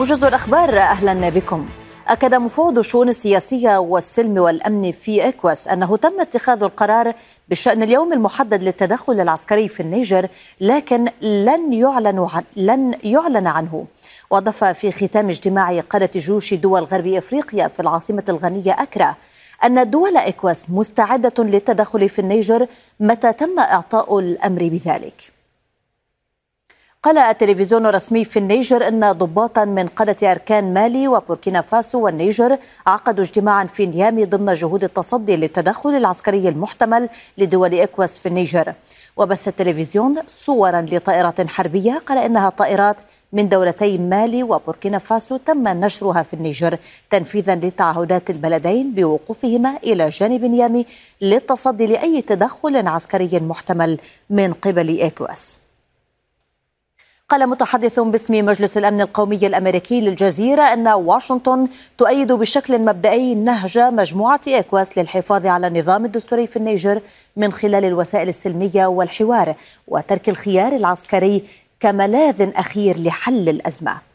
موجز الأخبار أهلا بكم. أكد مفوض الشؤون السياسية والسلم والأمن في إكواس أنه تم اتخاذ القرار بشأن اليوم المحدد للتدخل العسكري في النيجر لكن لن يعلن عن لن يعلن عنه. وأضاف في ختام اجتماع قادة جيوش دول غرب إفريقيا في العاصمة الغانية أكرا أن دول إكواس مستعدة للتدخل في النيجر متى تم إعطاء الأمر بذلك. قال التلفزيون الرسمي في النيجر إن ضباطا من قاده أركان مالي وبوركينا فاسو والنيجر عقدوا اجتماعا في نيامي ضمن جهود التصدي للتدخل العسكري المحتمل لدول إكواس في النيجر. وبث التلفزيون صورا لطائرات حربية قال إنها طائرات من دولتي مالي وبوركينا فاسو تم نشرها في النيجر تنفيذا لتعهدات البلدين بوقوفهما إلى جانب نيامي للتصدي لأي تدخل عسكري محتمل من قبل إكواس. قال متحدث باسم مجلس الأمن القومي الأمريكي للجزيرة أن واشنطن تؤيد بشكل مبدئي نهج مجموعة إكواس للحفاظ على النظام الدستوري في النيجر من خلال الوسائل السلمية والحوار وترك الخيار العسكري كملاذ أخير لحل الأزمة.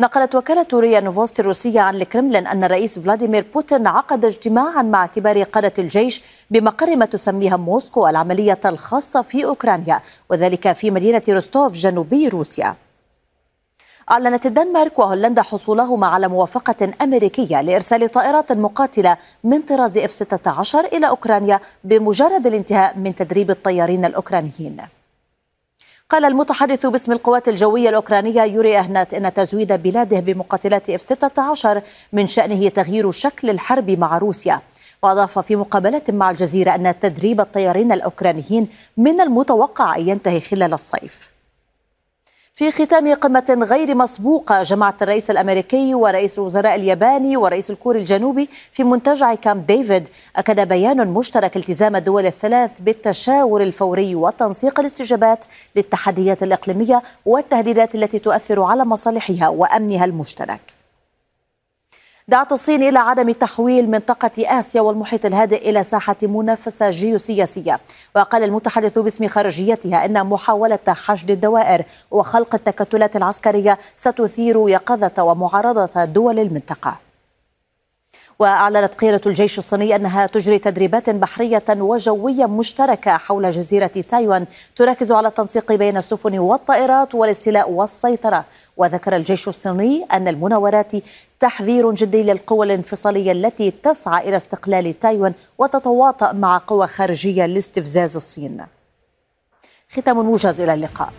نقلت وكالة ريا نوفوستي الروسية عن الكرملين أن الرئيس فلاديمير بوتين عقد اجتماعا مع كبار قادة الجيش بمقر ما تسميها موسكو العملية الخاصة في أوكرانيا وذلك في مدينة روستوف جنوبي روسيا. أعلنت الدنمارك وهولندا حصولهما على موافقة أمريكية لإرسال طائرات مقاتلة من طراز اف 16 إلى أوكرانيا بمجرد الانتهاء من تدريب الطيارين الأوكرانيين. قال المتحدث باسم القوات الجوية الأوكرانية يوري إهنات أن تزويد بلاده بمقاتلات إف 16 من شأنه تغيير شكل الحرب مع روسيا. وأضاف في مقابلة مع الجزيرة أن تدريب الطيارين الأوكرانيين من المتوقع أن ينتهي خلال الصيف. في ختام قمة غير مسبوقة جمعت الرئيس الأمريكي ورئيس الوزراء الياباني والرئيس الكوري الجنوبي في منتجع كامب ديفيد. أكد بيان مشترك التزام الدول الثلاث بالتشاور الفوري وتنسيق الاستجابات للتحديات الإقليمية والتهديدات التي تؤثر على مصالحها وأمنها المشترك. دعت الصين إلى عدم تحويل منطقة آسيا والمحيط الهادئ إلى ساحة منافسة جيوسياسية. وقال المتحدث باسم خارجيتها أن محاولة حشد الدوائر وخلق التكتلات العسكرية ستثير يقظة ومعارضة دول المنطقة. وأعلنت قيادة الجيش الصيني أنها تجري تدريبات بحرية وجوية مشتركة حول جزيرة تايوان تركز على التنسيق بين السفن والطائرات والاستيلاء والسيطرة. وذكر الجيش الصيني أن المناورات تحذير جدي للقوى الانفصالية التي تسعى إلى استقلال تايوان وتتواطأ مع قوى خارجية لاستفزاز الصين. ختام الموجز إلى اللقاء.